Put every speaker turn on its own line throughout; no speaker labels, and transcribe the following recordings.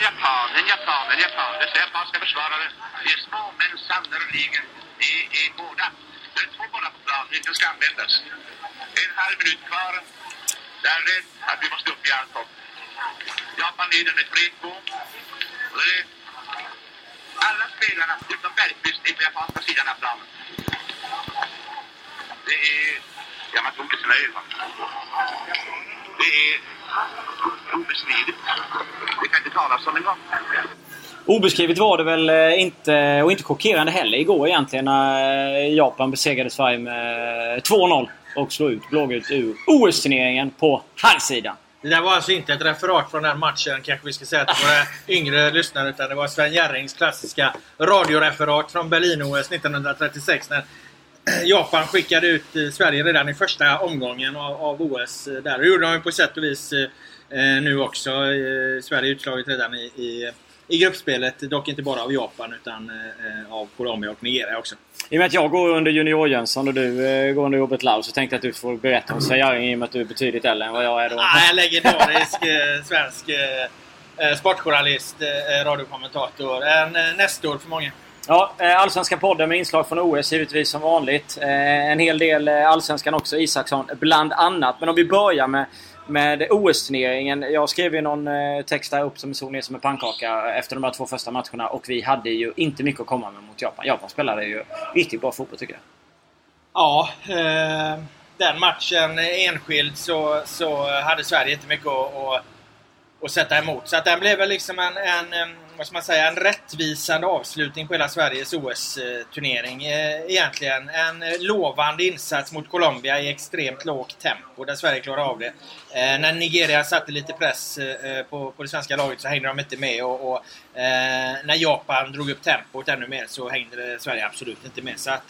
en japan, en japan, en japan. Dessa japanska försvarare, det är små men sannerligen. Det är båda. Det är två bollar på plan, vilken ska användas. En halv minut kvar. Jag är rädd att vi måste upp i allt. Japan leder med 3-2. Alla spelarna utom Bergqvist är på japanska sidan av planen. Det är... Ja, man tror inte sina ögon. Det är obestridligt. Det kan inte talas om en gång.
Obeskrivet var det väl eh, inte, och inte chockerande heller igår egentligen, när eh, Japan besegrade Sverige med 2-0 och slog ut blågult ur OS-turneringen på herrsidan.
Det där var alltså inte ett referat från den matchen, kanske vi ska säga till våra yngre lyssnare, utan det var Sven Jerrings klassiska radioreferat från Berlin-OS 1936 när Japan skickade ut eh, Sverige redan i första omgången av, av OS. eh, Där. Det gjorde de ju på sätt och vis eh, nu också. Sverige är utslaget redan i, i, i gruppspelet. Dock inte bara av Japan utan eh, av Colombia och Nigeria också.
I och med att jag går under Junior Jönsson och du eh, går under Robert Lau så tänkte jag att du får berätta om Jerring i och med att du är betydligt äldre än vad jag är då.
Ah, en legendarisk eh, svensk sportjournalist, radiokommentator. En nästor för många.
Ja, eh, Allsvenska podden med inslag från OS givetvis som vanligt. Eh, en hel del eh, Allsvenskan också, Isaksson bland annat. Men om vi börjar med, med OS-turneringen. Jag skrev ju någon text där upp som såg ner som en pannkaka efter de här två första matcherna och vi hade ju inte mycket att komma med mot Japan. Japan spelade ju riktigt bra fotboll tycker jag.
Ja, eh, den matchen enskilt så, så hade Sverige inte mycket att, att, att sätta emot. Så att den blev väl liksom en, en, vad ska man säga, en rättvisande avslutning på hela Sveriges OS-turnering. Eh, egentligen en lovande insats mot Colombia i extremt lågt tempo där Sverige klarade av det. Eh, när Nigeria satte lite press eh, på, på det svenska laget så hängde de inte med och, och när Japan drog upp tempot ännu mer så hängde Sverige absolut inte med. Så att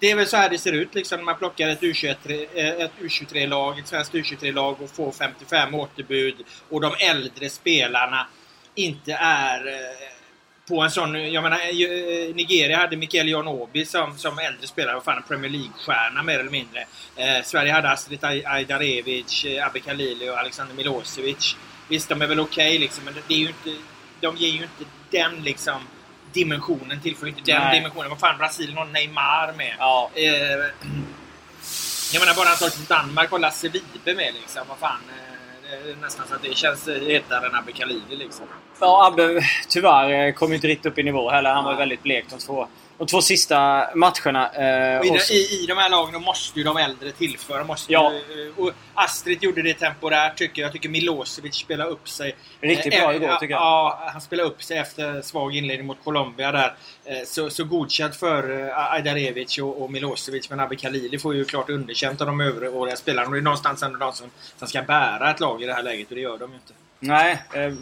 det är väl så här det ser ut liksom när man plockar ett U23, ett U23-lag, ett svenskt U23-lag och får 55 återbud och de äldre spelarna inte är eh, på en sån... Jag menar, eh, Nigeria hade Mikael Janobi som, som äldre spelare, vad fan, en Premier League-stjärna mer eller mindre. Eh, Sverige hade Astrid Ajdarevic, eh, Abbe Khalili och Alexander Milosevic. Visst, de är väl okej liksom, men det är ju inte, de ger ju inte den liksom dimensionen, tillför inte den
Nej.
dimensionen. Vad fan, Brasilien har Neymar med.
Ja.
Eh, jag menar bara antalet till Danmark har Lasse Vibe med liksom. Vad fan. eh, nästan så att det känns hetare än Abbe Khalili liksom.
Ja, Abbe tyvärr eh, kom inte riktigt upp i nivå heller. Han var väldigt blek de två, de två sista matcherna. Eh,
i, de, i, I de här lagen måste ju de äldre tillföra. Måste
Ja.
ju, och Astrid gjorde det temporärt tycker jag. Jag tycker Milosevic spelade upp sig.
Riktigt
Eh,
bra
eh,
igår, tycker jag.
Ja, han spelade upp sig efter svag inledning mot Colombia där. Eh, Så, så godkänt för eh, Ajdarevic och, och Milosevic. Men Abbe Khalili får ju klart underkänt av de övriga spelarna. Och det är någonstans ändå de som, som ska bära ett lag i det här läget och det gör de ju inte.
Nej. Eh,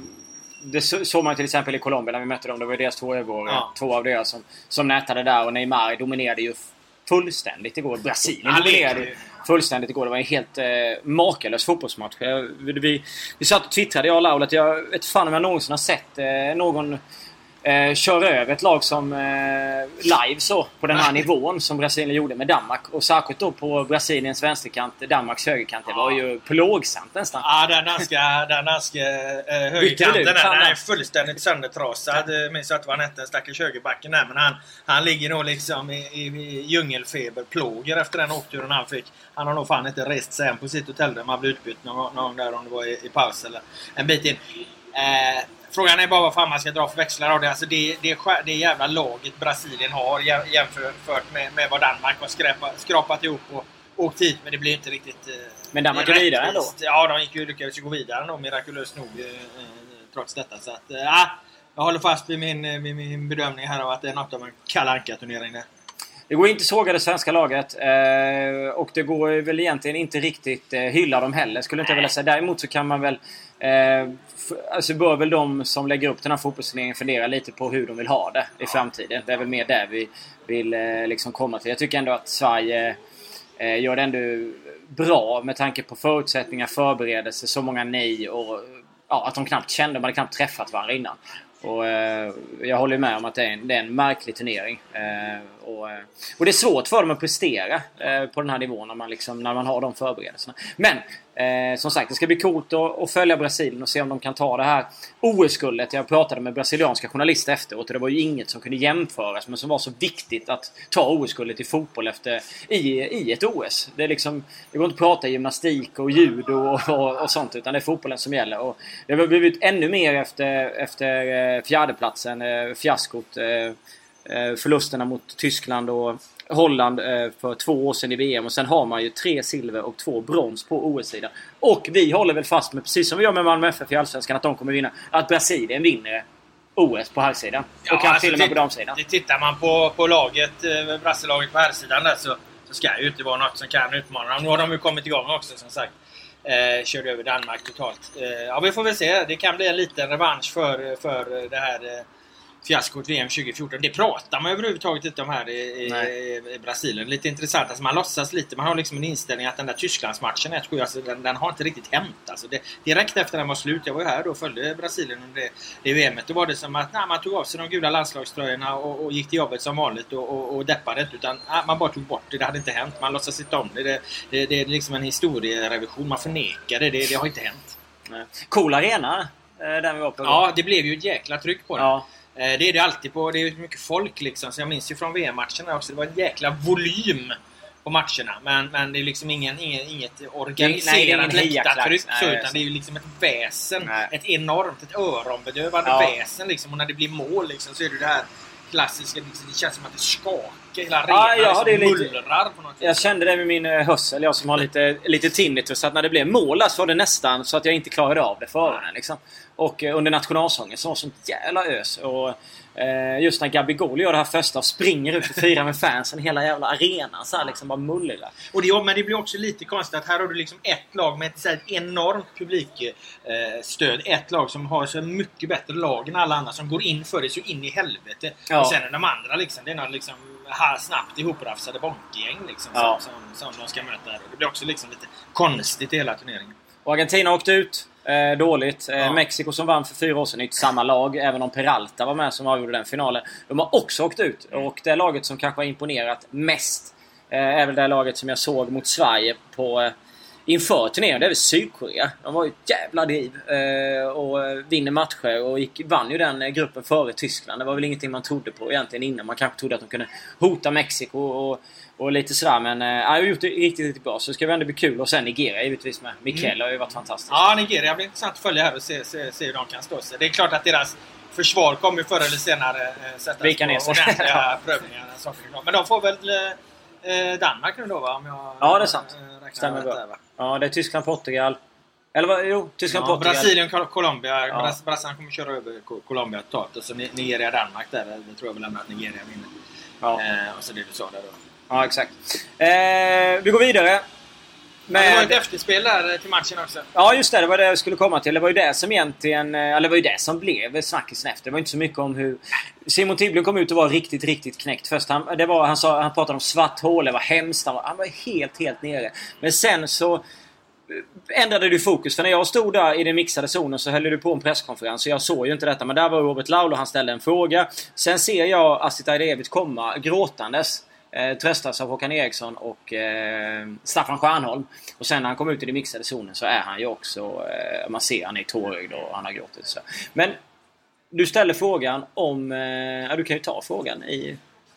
det så- såg man till exempel i Colombia när vi mötte dem. Det var deras två övergångar.
Ja.
Två av deras som, som nätade där och Neymar dominerade ju fullständigt igår. Brasilien dominerade ju. fullständigt igår. Det var en helt eh, makalös fotbollsmatch. Jag, vi, vi satt och twittrade jag och Laul att jag vet fan om jag någonsin har sett eh, någon eh, köra över ett lag som eh, live så på den här nivån som Brasilien gjorde med Danmark. Och särskilt då på Brasiliens vänsterkant, Danmarks högerkant. Det var ju plågsamt nästan.
Ja, den danska, den danska eh,
du
högerkanten där, den är fullständigt söndertrasad. Jag minns inte vad han hette, stackars högerbacken där. Men han, han ligger nog liksom i, i, i djungelfeberplågor efter den åkturen han fick. Han har nog fan inte rest sig än på sitt hotellrum. Han blev utbytt någon, någon där om det var i, i paus eller en bit in. Eh, frågan är bara vad fan man ska dra för växlar av det. Alltså det, det, det jävla laget Brasilien har jäm- jämfört med, med vad Danmark har skräpat, skrapat ihop och åkt hit. Men det blir inte riktigt... Eh,
Men Danmark är vidare ändå.
Ja, de gick ju, lyckades ju gå vidare ändå mirakulöst nog eh, eh, trots detta. Så att, ah, jag håller fast vid min, vid min bedömning här av att det är något av en Kalle Anka-turnering där.
Det går inte såga det svenska laget. Och det går väl egentligen inte riktigt hylla dem heller, skulle inte jag vilja säga. Däremot så kan man väl... Eh, alltså bör väl de som lägger upp den här fotbollsturneringen fundera lite på hur de vill ha det i framtiden. Det är väl mer där vi vill eh, liksom komma till. Jag tycker ändå att Sverige eh, gör det ändå bra med tanke på förutsättningar, förberedelser, så många nej och ja, att de knappt kände, de hade knappt träffat varandra innan. Och, eh, jag håller med om att det är en, det är en märklig turnering. Eh, och, eh, och det är svårt för dem att prestera eh, på den här nivån när man, liksom, när man har de förberedelserna. Men Eh, som sagt, det ska bli coolt att, att följa Brasilien och se om de kan ta det här OS-guldet. Jag pratade med brasilianska journalister efteråt och det var ju inget som kunde jämföras men som var så viktigt att ta OS-guldet i fotboll efter, i, i ett OS. Det, är liksom, det går inte att prata gymnastik och judo och, och, och sånt utan det är fotbollen som gäller. Och det har blivit ännu mer efter, efter eh, fjärdeplatsen, eh, fiaskot. Eh, förlusterna mot Tyskland och Holland eh, för två år sedan i VM och sen har man ju tre silver och två brons på OS-sidan. Och vi håller väl fast med, precis som vi gör med Malmö FF i Allsvenskan, att de kommer vinna. Att Brasilien vinner OS på herrsidan. Ja, och kanske alltså, till och med på damsidan.
Tittar man på, på laget, eh, Brasselaget på herrsidan där så, så ska det ju inte vara något som kan utmana dem. Nu har de ju kommit igång också som sagt. Eh, körde över Danmark totalt. Eh, ja, vi får väl se. Det kan bli en liten revansch för, för det här eh, fiaskot VM 2014. Det pratar man överhuvudtaget inte om här i, i, i Brasilien. Lite intressant. Alltså man låtsas lite. Man har liksom en inställning att den där Tysklandsmatchen 1-7, alltså den, den, har inte riktigt hänt. Alltså det, direkt efter den var slut. Jag var ju här då och följde Brasilien under det, det VMet. Då var det som att nej, man tog av sig de gula landslagströjorna och, och gick till jobbet som vanligt och, och, och deppade inte. Utan nej, man bara tog bort det. Det hade inte hänt. Man låtsas inte om det. Det, det, det är liksom en historierevision. Man förnekar det. Det, det har inte hänt.
Nej. Cool arena. Eh, den vi var på.
Ja, det blev ju ett jäkla tryck på den. Ja. Eh, det är det alltid på. Det är mycket folk liksom. Så jag minns ju från VM-matcherna också. Det var en jäkla volym på matcherna. Men, men det är liksom ingen, ingen, inget organiserat läktartryck så. Utan det är ju liksom ett väsen. Nej. Ett enormt, ett öronbedövande ja. väsen liksom. Och när det blir mål liksom så är det det här klassiska. Liksom, det känns som att det skakar. Hela arenan ja, liksom mullrar på något
Jag kände det med min eh, hörsel. Jag som har lite, lite tinnitus. Att när det blev mål så var det nästan så att jag inte klarade av det före den. Liksom. Och eh, under nationalsången så var det sånt jävla ös. Och, eh, just när Gabigol gör det här första och springer ut och firar med fansen. Hela jävla arenan så här liksom bara mullrar.
Och det, men det blir också lite konstigt att här har du liksom ett lag med ett så enormt publikstöd. Eh, ett lag som har så mycket bättre lag än alla andra. Som går in för det så in i helvete. Ja. Och sen är de andra liksom, det är någon liksom här snabbt ihoprafsade bonkgäng liksom. Ja. Som, som, som de ska möta. Det blir också liksom lite konstigt i hela turneringen.
Och Argentina åkte ut. Eh, dåligt. Eh, Mexiko som vann för fyra år sedan är inte samma lag. Även om Peralta var med som avgjorde den finalen. De har också åkt ut. Och det laget som kanske har imponerat mest eh, är väl det laget som jag såg mot Sverige på eh, inför turneringen. Det är väl Sydkorea. De var ju ett jävla driv. Eh, och vinner matcher och gick, vann ju den gruppen före Tyskland. Det var väl ingenting man trodde på egentligen innan. Man kanske trodde att de kunde hota Mexiko och och lite sådär men jag har gjort det riktigt, riktigt bra. Så det ska väl ändå bli kul. Och sen Nigeria givetvis med. Mikael mm. har ju varit fantastisk.
Ja, Nigeria blir intressant att följa här och se, se, se hur de kan stå sig. Det är klart att deras försvar kommer förr eller senare äh, sättas
Vika
på ordentliga prövningar. Men de får väl Danmark nu då va? Om jag,
ja, det är sant. Stämmer bra. Där, ja, det är Tyskland, Portugal. Eller vad? Jo, Tyskland, ja, Portugal.
Brasilien, Colombia. Ja. Brasilien kommer köra över Colombia totalt. Och så Nigeria, Danmark där. Det tror jag väl ändå att Nigeria vinner. Ja. Eh, och så det du sa där då.
Ja, exakt. Eh, vi går vidare.
Med... Ja, det var ett efterspel där till matchen också.
Ja, just det. Det var det jag skulle komma till. Det var ju det som egentligen... Eh, eller det var ju det som blev snackisen efter. Det var inte så mycket om hur... Simon Tiblund kom ut och var riktigt, riktigt knäckt. Först han, det var, han, sa, han pratade om svart hål, det var hemskt. Han var, han var helt, helt nere. Men sen så eh, ändrade du fokus. För när jag stod där i den mixade zonen så höll du på en presskonferens. Så jag såg ju inte detta. Men där var Robert Laul han ställde en fråga. Sen ser jag Astrid Ajdevic komma gråtandes eh, tröstas av Håkan Eriksson och eh, Staffan Stjärnholm. Och sen när han kommer ut i den mixade zonen så är han ju också... Eh, man ser han är tårögd och han har gråtit. Så. Men du ställer frågan om... Eh, ja, du kan ju ta frågan i...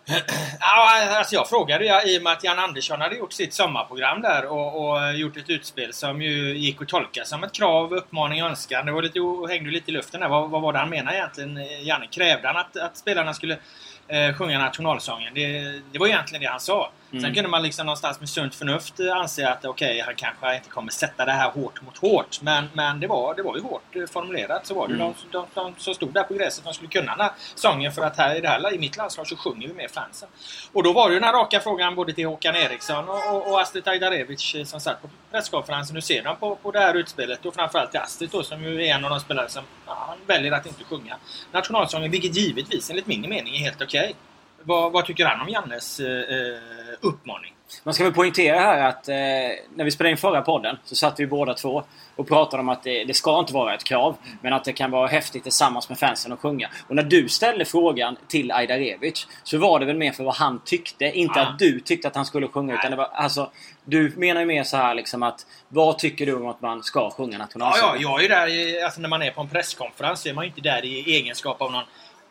Ja, alltså jag frågade ju i och med att Jan Andersson hade gjort sitt sommarprogram där och, och gjort ett utspel som ju gick att tolka som ett krav, uppmaning, önskan. Det var lite, hängde lite i luften där. Vad, vad var det han menade egentligen? Janne, krävde han att, att spelarna skulle eh, sjunga nationalsången. Det, det var egentligen det han sa. Mm. Sen kunde man liksom någonstans med sunt förnuft anse att okej, okay, han kanske inte kommer sätta det här hårt mot hårt. Men, men det, var, det var ju hårt eh, formulerat. Så var det mm. de, de, de, som stod där på gräset, de skulle kunna den här sången för att här i, det här, i mitt landslag så sjunger vi med fansen. Och då var det ju den här raka frågan både till Håkan Eriksson och, och, och Astrid Ajdarevic eh, som satt på presskonferensen. Hur ser de på, på det här utspelet? Och framförallt till Astrid då, som ju är en av de spelare som ja, väljer att inte sjunga nationalsången. Vilket givetvis enligt min mening är helt okej. Okay. Vad, vad tycker han om Jannes eh, eh, uppmaning?
Man ska väl poängtera här att eh, när vi spelade in förra podden så satt vi båda två och pratade om att det, det ska inte vara ett krav. Men att det kan vara häftigt tillsammans med fansen att sjunga. Och när du ställde frågan till Ajdarevic så var det väl mer för vad han tyckte. Inte
Ja.
att du tyckte att han skulle sjunga. Utan det var, alltså, du menar ju mer så här liksom att vad tycker du om att man ska sjunga
Ja,
nationalsången?
ja, jag är ju där i, alltså när man är på en presskonferens så är man ju inte där i egenskap av någon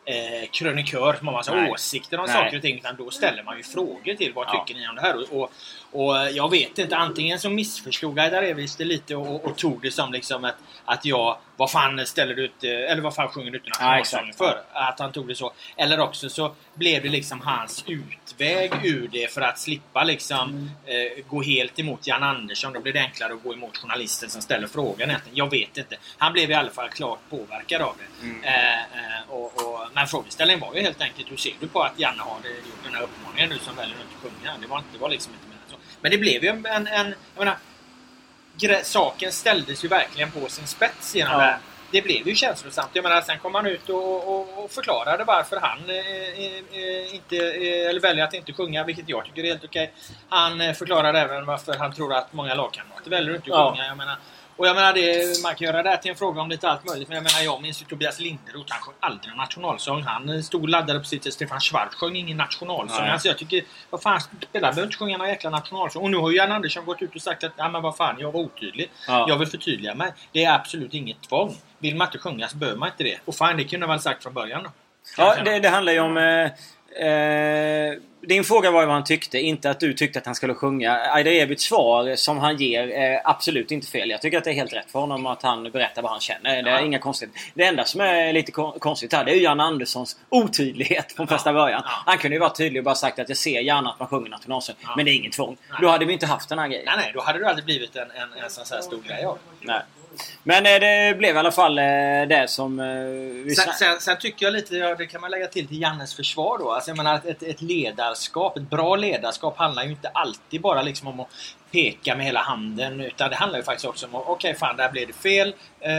eh, krönikör som har massa
Nej.
åsikter om
Nej.
saker och ting. Utan då ställer man ju frågor till vad
Ja.
tycker ni om det här? Och, och, och jag vet inte, antingen så missförstod Ajdarevic det lite och, och tog det som liksom att, att jag, vad fan ställer du ut, eh, eller vad fan sjunger du ut nationalsången
exakt.
för? Att han tog det så. Eller också så blev det liksom hans utväg ur det för att slippa liksom eh, gå helt emot Jan Andersson. Då blir det enklare att gå emot journalisten som ställer frågan. egentligen. Jag vet inte. Han blev i alla fall klart påverkad av det.
Mm.
Eh, eh, och, och, men frågeställningen var ju helt enkelt hur ser du på att Janne har eh, gjort den här uppmaningen nu som väljer att inte sjunga? Det var, inte, det var liksom inte. Men det blev ju en... en, en jag menar, saken ställdes ju verkligen på sin spets genom
Ja.
det här. Det blev ju känslosamt. Jag menar, sen kom han ut och, och, och förklarade varför han eh, eh, inte, eh, eller väljer att inte sjunga, vilket jag tycker är helt okej. Han eh, förklarade även varför han tror att många lagkamrater väljer att inte
Ja.
sjunga. Jag menar, och jag menar, det, man kan göra det här till en fråga om lite allt möjligt. Men jag menar, jag minns ju Tobias Linderoth. Han sjöng aldrig nationalsång. Han eh, stod och laddade på sitt Stefan Schwarz sjöng ingen nationalsång.
Nej.
Alltså jag tycker, vad fan, spelare behöver inte sjunga någon jäkla nationalsång. Och nu har ju Jan Andersson gått ut och sagt att, ja men vad fan, jag var otydlig.
Ja.
Jag vill förtydliga mig. Det är absolut inget tvång. Vill man inte sjunga så behöver man inte det. Och fan, det kunde man väl sagt från början då.
Ja, det, det handlar ju om... Eh, eh, din fråga var ju vad han tyckte, inte att du tyckte att han skulle sjunga. Ajdarevics svar som han ger är absolut inte fel. Jag tycker att det är helt rätt för honom att han berättar vad han känner. Det är
Ja.
inga konstigt. Det enda som är lite kon- konstigt här, det är ju Jan Anderssons otydlighet från första början.
Ja.
Han kunde ju varit tydlig och bara sagt att jag ser gärna att man sjunger nationalsång.
Ja.
Men det är inget tvång.
Nej.
Då hade vi inte haft den här grejen.
Nej, nej, då hade det aldrig blivit en, en, en sån här stor grej.
Nej. Men eh, det blev i alla fall eh, det som eh, vi
Sen, sen, sen tycker jag lite, ja, det kan man lägga till till Jannes försvar då. Alltså jag menar att ett, ett ledarskap, ett bra ledarskap handlar ju inte alltid bara liksom om att peka med hela handen. Utan det handlar ju faktiskt också om okej fan där blev det fel. Eh,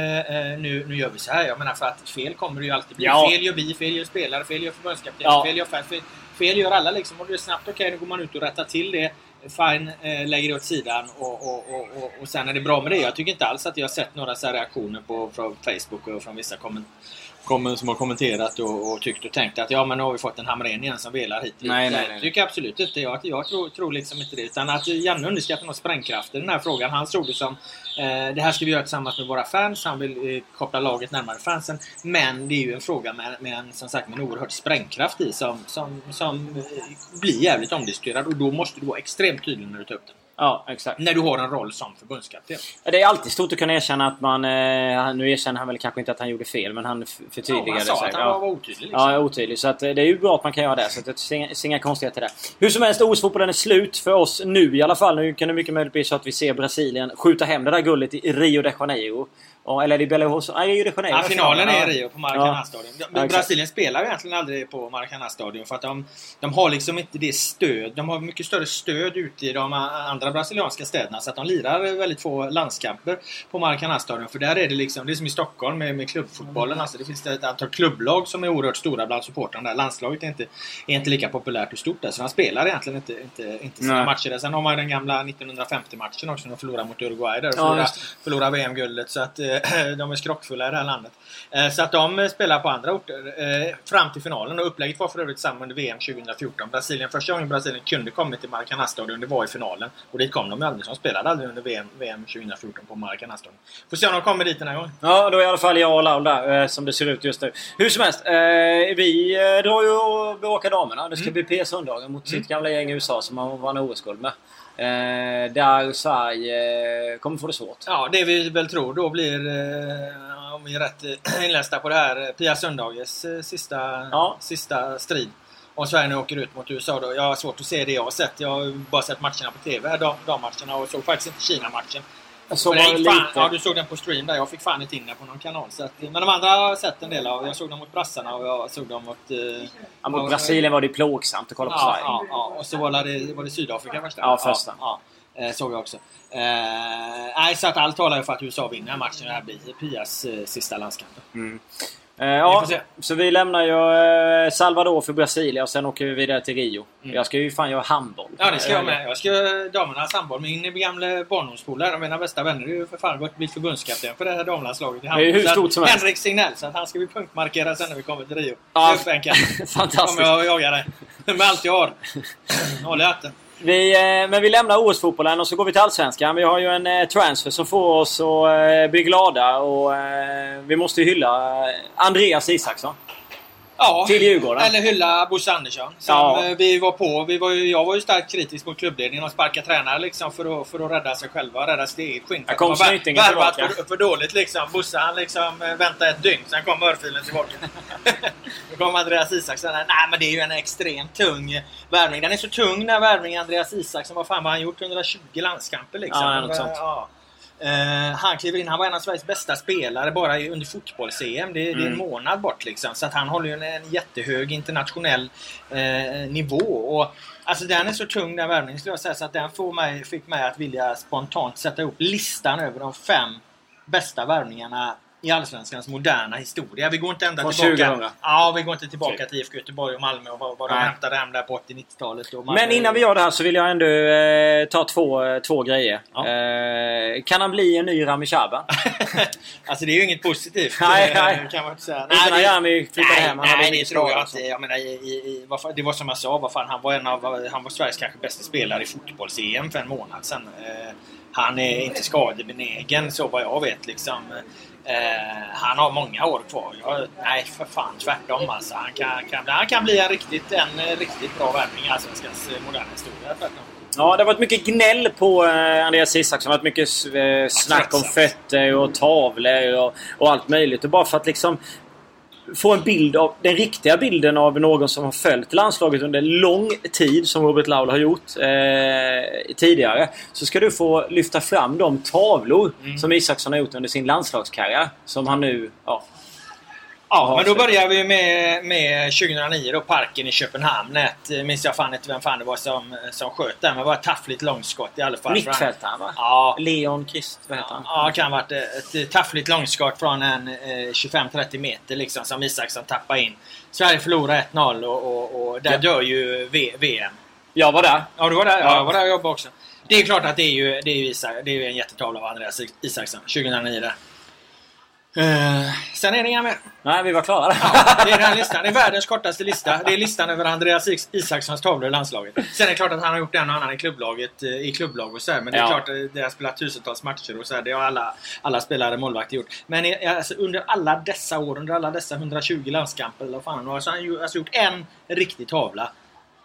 nu, nu gör vi så här. Jag menar för att fel kommer det ju alltid bli.
Ja.
Fel gör vi, fel gör spelare, fel gör förbundskapten,
Ja.
fel gör fans. Fel, fel gör alla liksom. Och det är snabbt okej, nu går man ut och rättar till det. Fine, eh, lägger det åt sidan och, och, och, och, och sen är det bra med det. Jag tycker inte alls att jag har sett några så här reaktioner på, från Facebook och från vissa kommentarer som har kommenterat och, och tyckt och tänkt att ja men nu har vi fått en Hamrén igen som velar hit.
Nej, nej, nej.
Det tycker jag absolut inte. Jag, jag tror, tror liksom inte det. Utan att Janne underskattar nog sprängkraften i den här frågan. Han såg det som eh, det här ska vi göra tillsammans med våra fans. Han vill eh, koppla laget närmare fansen. Men det är ju en fråga med, med en, som sagt, med en oerhörd sprängkraft i som, som, som eh, blir jävligt omdiskuterad. Och då måste du vara extremt tydlig när du tar upp den.
Ja, exakt.
När du har en roll som förbundskapten.
Det är alltid stort att kunna erkänna att man... Eh, nu erkänner han väl kanske inte att han gjorde fel, men han f-
Ja,
förtydligade
han sa
sig.
att han
Ja.
var, otydlig. Liksom.
Ja, otydlig. Så att, eh, det är ju bra att man kan göra det. Så att det ser inga konstigheter där. Hur som helst, OS-fotbollen är slut för oss nu i alla fall. Nu kan det mycket möjligt bli så att vi ser Brasilien skjuta hem det där guldet i Rio de Janeiro. Ja, eller är det Belo Horizonte? Nej, Rio de Janeiro.
Ja, finalen är
Ja.
i Rio på Maracanã-stadion.
Ja.
Brasilien spelar ju egentligen aldrig på Maracanã-stadion för att de, de har liksom inte det stöd. De har mycket större stöd ute i de andra brasilianska städerna så att de lirar väldigt få landskamper på Maracanã-stadion. För där är det liksom, det är som i Stockholm med, med klubbfotbollen. Alltså det finns ett antal klubblag som är oerhört stora bland supportrarna där. Landslaget är inte, är inte lika populärt och stort där. Så de spelar egentligen inte, inte, inte sina
Nej.
matcher där. Sen har man ju den gamla 1950-matchen också när de förlorade mot Uruguay där. Och
Ja,
förlorade,
det.
förlorade VM-guldet. Så att eh, de är skrockfulla i det här landet. Eh, så att de eh, spelar på andra orter eh, fram till finalen. Och upplägget var för övrigt samma under VM 2014. Brasilien, första gången Brasilien kunde komma till Maracanã-stadion, det var i finalen. Och dit kom de aldrig. De spelade aldrig under VM, VM 2014 på Maracanã-stadion. Får se om de kommer dit den här gången.
Ja, då är i alla fall jag och Laul där, eh, som det ser ut just nu. Hur som helst, eh, vi eh, drar ju och bevakar damerna. Det ska bli PS-söndagen mot sitt gamla gäng i USA som man vann OS-guld med. Eh, där Sverige eh, kommer få det svårt.
Ja, det vi väl tror då blir, eh, om vi är rätt eh, inlästa på det här, eh, Pia Söndages eh, sista,
Ja.
sista strid. Om Sverige nu åker ut mot USA då. Jag har svårt att se det jag har sett. Jag har bara sett matcherna på TV, dammatcherna, och såg faktiskt inte Kina-matchen.
Jag såg bara
fan,
lite.
ja, du såg den på stream där. Jag fick fan inte in den på någon kanal. Så att, men de andra har jag sett en del av. Jag såg dem mot brassarna och jag såg dem mot... Eh,
Ja, mot Brasilien var det plågsamt att kolla på
ja,
Sverige.
ja, ja, och så var det, var det Sydafrika första.
Ja, första.
Ja, ja, eh, såg jag också. Eh, nej, så att allt talar ju för att USA vinner matchen. Det här blir Pias eh, sista landskamp.
Mm. Eh, ja, så vi lämnar ju eh, Salvador för Brasilien och sen åker vi vidare till Rio. Mm. Jag ska ju fan göra handboll.
Ja, det ska jag med. Jag ska göra damernas handboll. Min gamla barndomspolare, mina bästa vänner, är ju för fan blivit förbundskapten för det här damlandslaget.
Det är hur stort som
helst. Henrik Signell. Så att han ska vi punktmarkera sen när vi kommer till Rio.
Ja, Fantastiskt.
kommer jag jaga dig. Med allt jag har. Håll i hatten.
Vi, eh, men vi lämnar OS-fotbollen och så går vi till Allsvenskan. Vi har ju en eh, transfer som får oss att eh, bli glada och vi måste ju hylla Andreas Isaksson.
Ja,
till Djurgården.
eller hylla Bosse Andersson. Som ja. vi var på. Vi var ju, jag var ju starkt kritisk mot klubbledningen och sparka tränare liksom för att, för att rädda sig själva. Rädda sitt eget skinn.
Här kom snytingen tillbaka.
För, för dåligt liksom. Bosse han liksom väntade ett dygn. Sen kom örfilen tillbaka. Då kom Andreas Isaksson. Nej men det är ju en extremt tung värvning. Den är så tung den värvningen Andreas Isaksson. Vad fan har han gjort? 120 landskamper liksom.
Ja, något sånt. Ja.
Uh, han kliver in, han var en av Sveriges bästa spelare bara under fotbolls-EM. Det, mm. det, är en mm. månad bort liksom. Så att han håller ju en, en jättehög internationell uh, nivå. Och, alltså den är så tung den värvningen skulle jag säga så att den får mig, fick mig att vilja spontant sätta ihop listan över de fem bästa värvningarna i Allsvenskans moderna historia. Vi går inte ända
Från
tillbaka.
2000.
Ja, vi går inte tillbaka okay. till IFK Göteborg och Malmö och vad, vad de hämtade hem där på 80-90-talet.
Men innan vi gör det här så vill jag ändå eh, ta två, eh, två grejer. Ja. Eh, kan han bli en ny Rami Shaban?
alltså det är ju inget positivt.
nej, nej. Kan man inte säga. Nej, nej, Rami flyttade hem.
Han nej, det tror jag inte. Jag menar, i, i, i, det var som jag sa. Vad fan, han, var en av, han var Sveriges kanske bästa spelare i fotbolls-EM för en månad sedan. Eh, han är inte skadebenägen så vad jag vet liksom. Eh, han har många år kvar. Jag, nej, för fan tvärtom alltså. Han kan, kan, han kan bli en riktigt, en riktigt bra värvning i Allsvenskans eh, moderna historia. Tvärtom.
Ja, det har varit mycket gnäll på eh, Andreas Isaksson. Det har varit mycket eh, snack om fötter och tavlor och, och allt möjligt. Och bara för att liksom få en bild av den riktiga bilden av någon som har följt landslaget under lång tid som Robert Laul har gjort eh, tidigare. Så ska du få lyfta fram de tavlor mm. som Isaksson har gjort under sin landslagskarriär. Som han nu ja,
Ja, men då börjar vi med, med 2009 då, Parken i Köpenhamn. Ett, eh, minns jag fan inte vem fan det var som, som sköt där, men det var ett taffligt långskott i alla fall.
Mittfältaren va?
Ja.
Leon Krist, vad heter han?
Ja, kan ha varit ett, ett taffligt långskott från en eh, 25-30 meter liksom som Isaksson tappade in. Sverige förlorar 1-0 och, och, och, där ja. dör ju v, VM.
Jag var där.
Ja, du var där. Ja, jag var där och jobbade också. Det är klart att det är ju, det är ju, Isak, det är ju en jättetavla av Andreas Isaksson 2009 där. Uh, sen är det inga mer.
Nej, vi var klara.
Ja, det är den listan. Det är världens kortaste lista. Det är listan över Andreas Isakssons tavlor i landslaget. Sen är det klart att han har gjort en och annan i klubblaget, eh, i klubblag och så här, Men det är ja. klart att det har spelat tusentals matcher och så här, Det har alla, alla spelare målvakter gjort. Men alltså, under alla dessa år, under alla dessa 120 landskamper eller vad fan har, så har han alltså gjort en riktig tavla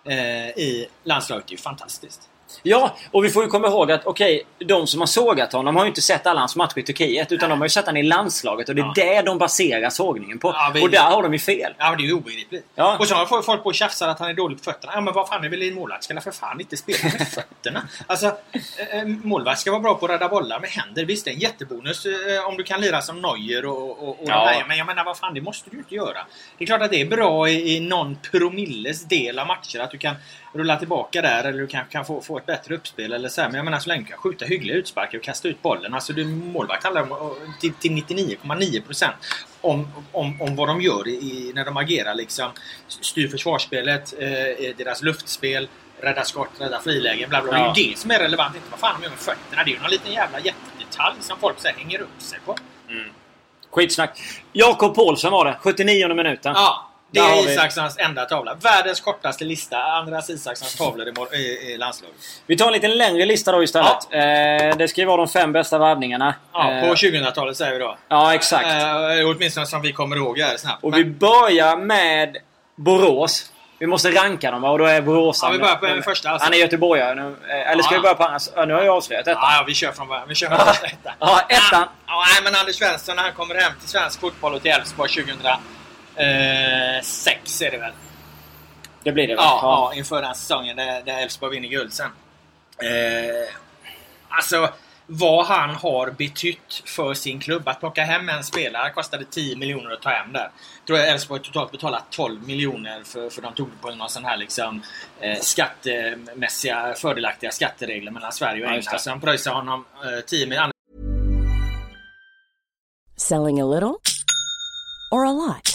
eh, i landslaget. Det är ju fantastiskt.
Ja, och vi får ju komma ihåg att okej, okay, de som har sågat honom har ju inte sett alla hans matcher i Turkiet. Utan de har ju sett honom i landslaget och det är ja. det de baserar sågningen på. Ja, och där har de ju fel.
Ja, det är ju obegripligt. Ja. Och så har folk på och tjafsar att han är dålig på fötterna. Ja, men vad fan är väl en målvakt? Ska för fan inte spela med fötterna? Alltså, eh, eh, målvakt ska vara bra på att rädda bollar med händer. Visst, det är en jättebonus eh, om du kan lira som Neuer och, och, och ja. Men jag menar, vad fan, det måste du inte göra. Det är klart att det är bra i, i någon promilles del av matcher att du kan rulla tillbaka där eller du kanske kan få, få ett bättre uppspel eller så här. Men jag menar så länge du kan skjuta hyggliga utsparkar och kasta ut bollen. Alltså du, målvakt handlar om till, till 99,9% om, om, om vad de gör i, när de agerar liksom. Styr försvarsspelet, eh, deras luftspel, rädda skott, rädda frilägen, bla bla. Ja. Det är ju det som är relevant, inte vad fan de gör med fötterna. Det är ju någon liten jävla jättedetalj som folk så hänger upp sig på. Mm.
Skitsnack. Jakob Paulsson var det, 79 minuten.
Ja. Det är Isakssons enda tavla. Världens kortaste lista. Andreas Isakssons tavlor i, i, landslaget.
Vi tar en lite längre lista då istället. Ja. Eh, det ska ju vara de fem bästa värvningarna.
Ja, på 2000-talet eh, säger vi då.
Ja, exakt.
Eh, åtminstone som vi kommer ihåg här snabbt.
Och Men... vi börjar med Borås. Vi måste ranka dem och då är Borås...
Ja, vi börjar på den första alltså.
Han är göteborgare nu. Eh, eller ska ja, vi börja på? Ja, nu har jag avslöjat
ettan. Ja, vi kör från början. Vi kör från första ettan.
Ja, ettan.
Ja, men Anders Svensson när han kommer hem till svensk fotboll och till Elfsborg 2000 Eh, sex är det väl?
Det blir det
väl? Ja, ja. inför den säsongen där, där Elfsborg vinner guld sen. Eh, alltså, vad han har betytt för sin klubb. Att plocka hem en spelare kostade 10 miljoner att ta hem där. Tror jag Elfsborg totalt betalat 12 miljoner för, för de tog det på någon sån här liksom eh, skattemässiga fördelaktiga skatteregler mellan Sverige och England. Så han pröjsade honom eh, 10 miljoner.
Selling a little or a lot?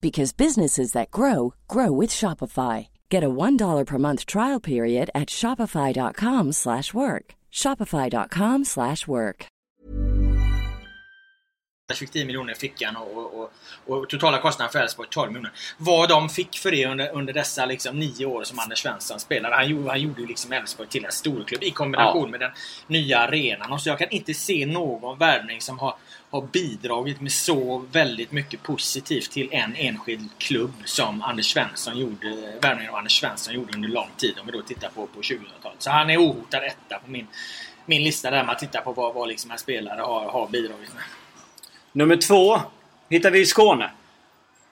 because businesses that grow grow with Shopify. Get a $1 per month trial period at shopify.com/work. shopify.com/work.
fick 10 miljoner i fickan och, och, och, totala kostnaden för Elfsborg 12 miljoner. Vad de fick för det under, under dessa liksom, nio år som Anders Svensson spelade. Han, gjorde, han gjorde ju liksom Elfsborg till en storklubb i kombination ja. med den nya arenan. Och så jag kan inte se någon värvning som har, har bidragit med så väldigt mycket positivt till en enskild klubb som Anders Svensson gjorde, värvningen av Anders Svensson gjorde under lång tid. Om vi då tittar på, på 2000-talet. Så han är ohotad etta på min, min lista där man tittar på vad, vad liksom en spelare har, har bidragit med.
Nummer två hittar vi i Skåne.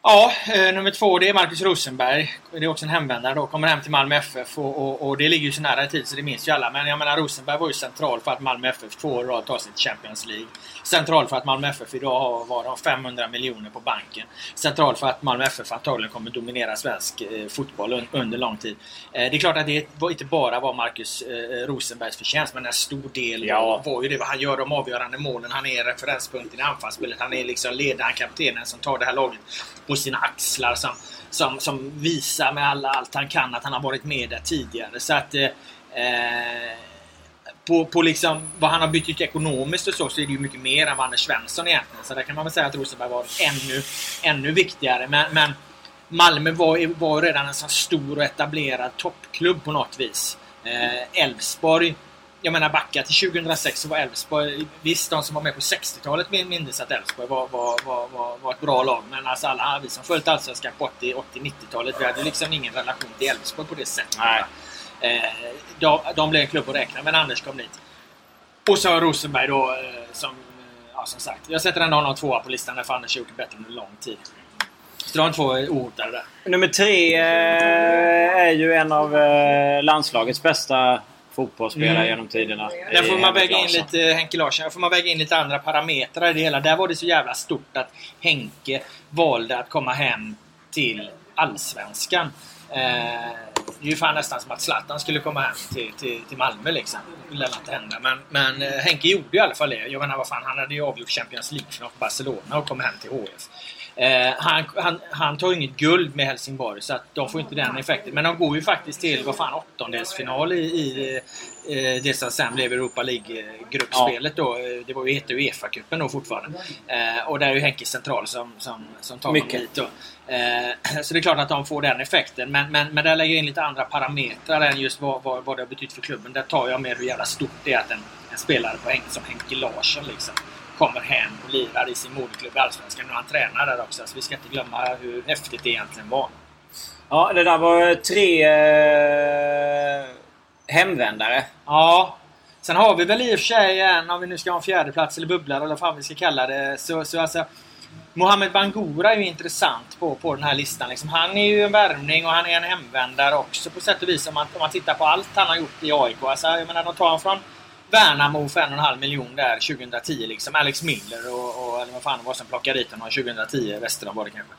Ja, eh, nummer två det är Marcus Rosenberg. Det är också en hemvändare då. Kommer hem till Malmö FF och, och, och, det ligger ju så nära i tid så det minns ju alla. Men jag menar Rosenberg var ju central för att Malmö FF två år rad tar sig till Champions League. Central för att Malmö FF idag har, var de 500 miljoner på banken. Central för att Malmö FF antagligen kommer dominera svensk eh, fotboll un, under lång tid. Eh, det är klart att det inte bara var Marcus Rosenbergs förtjänst men en stor del ja. var, var ju det. Han gör de avgörande målen. Han är referenspunkten i anfallsspelet. Han är liksom ledaren, kaptenen som tar det här laget på sina axlar som, som, som visar med alla, allt han kan att han har varit med där tidigare. Så att eh, eh, på, på liksom vad han har bytt ut ekonomiskt och så, så är det ju mycket mer än vad Anders Svensson egentligen. Så där kan man väl säga att Rosenberg var ännu, ännu viktigare. Men, men Malmö var, var redan en sån stor och etablerad toppklubb på något vis. Eh, Elfsborg jag menar backa till 2006 så var Elfsborg, visst de som var med på 60-talet minns att Elfsborg var, var, var, var, var ett bra lag. Men alltså alla vi som följt Allsvenskan på 80-90-talet, vi hade liksom ingen relation till Elfsborg på det sättet. Nej. Eh, de, de blev en klubb att räkna men Anders kom dit. Och så Rosenberg då eh, som, ja, som sagt, jag sätter ändå honom tvåa på listan för Anders har gjort det bättre under lång tid. Så de två ohotade där.
Nummer tre eh, är ju en av landslagets bästa fotbollsspelare mm. genom tiderna.
Där får man väga in lite Henke Larsson. Där får man väga in lite andra parametrar i det hela. Där var det så jävla stort att Henke valde att komma hem till Allsvenskan. Eh, det är ju fan nästan som att Zlatan skulle komma hem till, till, till Malmö liksom. Det lär inte hända. Men, men eh, Henke gjorde i alla fall det. Jag menar vad fan, han hade ju avgjort Champions League för Barcelona och kom hem till HF. Eh, han, han, han tar inget guld med Helsingborg så att de får inte den effekten. Men de går ju faktiskt till, vad fan, åttondelsfinal i, i eh, det som sen blev Europa League-gruppspelet ja. då. Det var ju, hette Uefa-cupen då fortfarande. Eh, och där är ju Henke central som, som, som tar Mycket. dit då. Eh, så det är klart att de får den effekten. Men, men, men där lägger jag in lite andra parametrar än just vad, vad, vad det har betytt för klubben. Där tar jag med hur jävla stort det är att en, en spelare på Henke, som Henke Larsson liksom kommer hem och lirar i sin moderklubb i Allsvenskan. Och han tränar där också. Så vi ska inte glömma hur häftigt det egentligen var.
Ja, det där var tre eh, hemvändare.
Ja. Sen har vi väl i och för sig en, om vi nu ska ha en fjärdeplats eller bubbla eller vad fan vi ska kalla det. Så, så alltså, Mohamed Bangura är ju intressant på, på den här listan. Liksom, han är ju en värvning och han är en hemvändare också på sätt och vis om man, om man tittar på allt han har gjort i AIK. Alltså, jag menar, de tar honom från Värnamo för en och en halv miljon där 2010 liksom. Alex Miller och, och eller vad fan det var som plockade dit honom 2010. Westerholm var det kanske.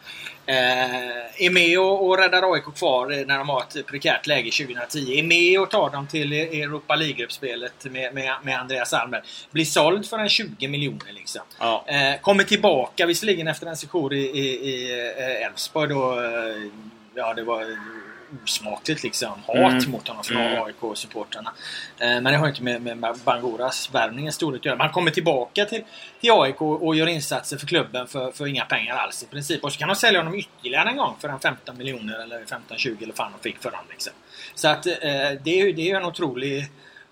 Eh, är med och, och räddar AIK kvar när de har ett prekärt läge 2010. Är med och tar dem till Europa League-gruppspelet med, med, med, Andreas Almer. Blir såld för en 20 miljoner liksom. Ja. Eh, kommer tillbaka visserligen efter en session i, i, i eh, Elfsborg då. Eh, ja, det var osmakligt liksom. Hat mm. mot honom från mm. AIK-supportrarna. Eh, men det har inte med, med Bangoras värvningens storlek att göra. Man kommer tillbaka till, till AIK och gör insatser för klubben för, för inga pengar alls i princip. Och så kan de sälja honom ytterligare en gång för en 15 miljoner eller 15-20 eller fan de fick för honom. Liksom. Så att eh, det, är, det är en otrolig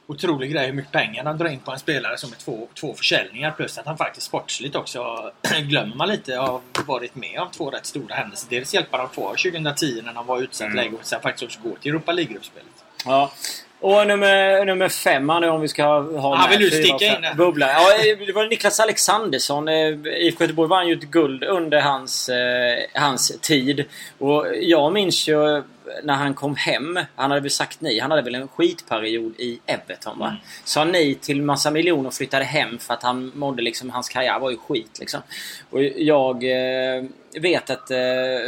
otrolig grej hur mycket pengar de drar in på en spelare som är två, två försäljningar. Plus att han faktiskt sportsligt också, glömmer man lite, har varit med om två rätt stora händelser. Dels hjälpa dem kvar 2010 när de var utsatt mm. läge och sen faktiskt också gå till Europa League-gruppspelet.
Ja. Och nummer, nummer fem här nu om vi ska ha
Ja, vill du sticka in där?
Bubbla. Ja, det var Niklas Alexandersson. Eh, IFK Göteborg vann ju ett guld under hans, eh, hans tid. Och jag minns ju när han kom hem. Han hade väl sagt nej. Han hade väl en skitperiod i Everton va?
Mm.
Sa nej till massa miljoner och flyttade hem för att han mådde liksom... Hans karriär var ju skit liksom. Och jag eh, vet att eh,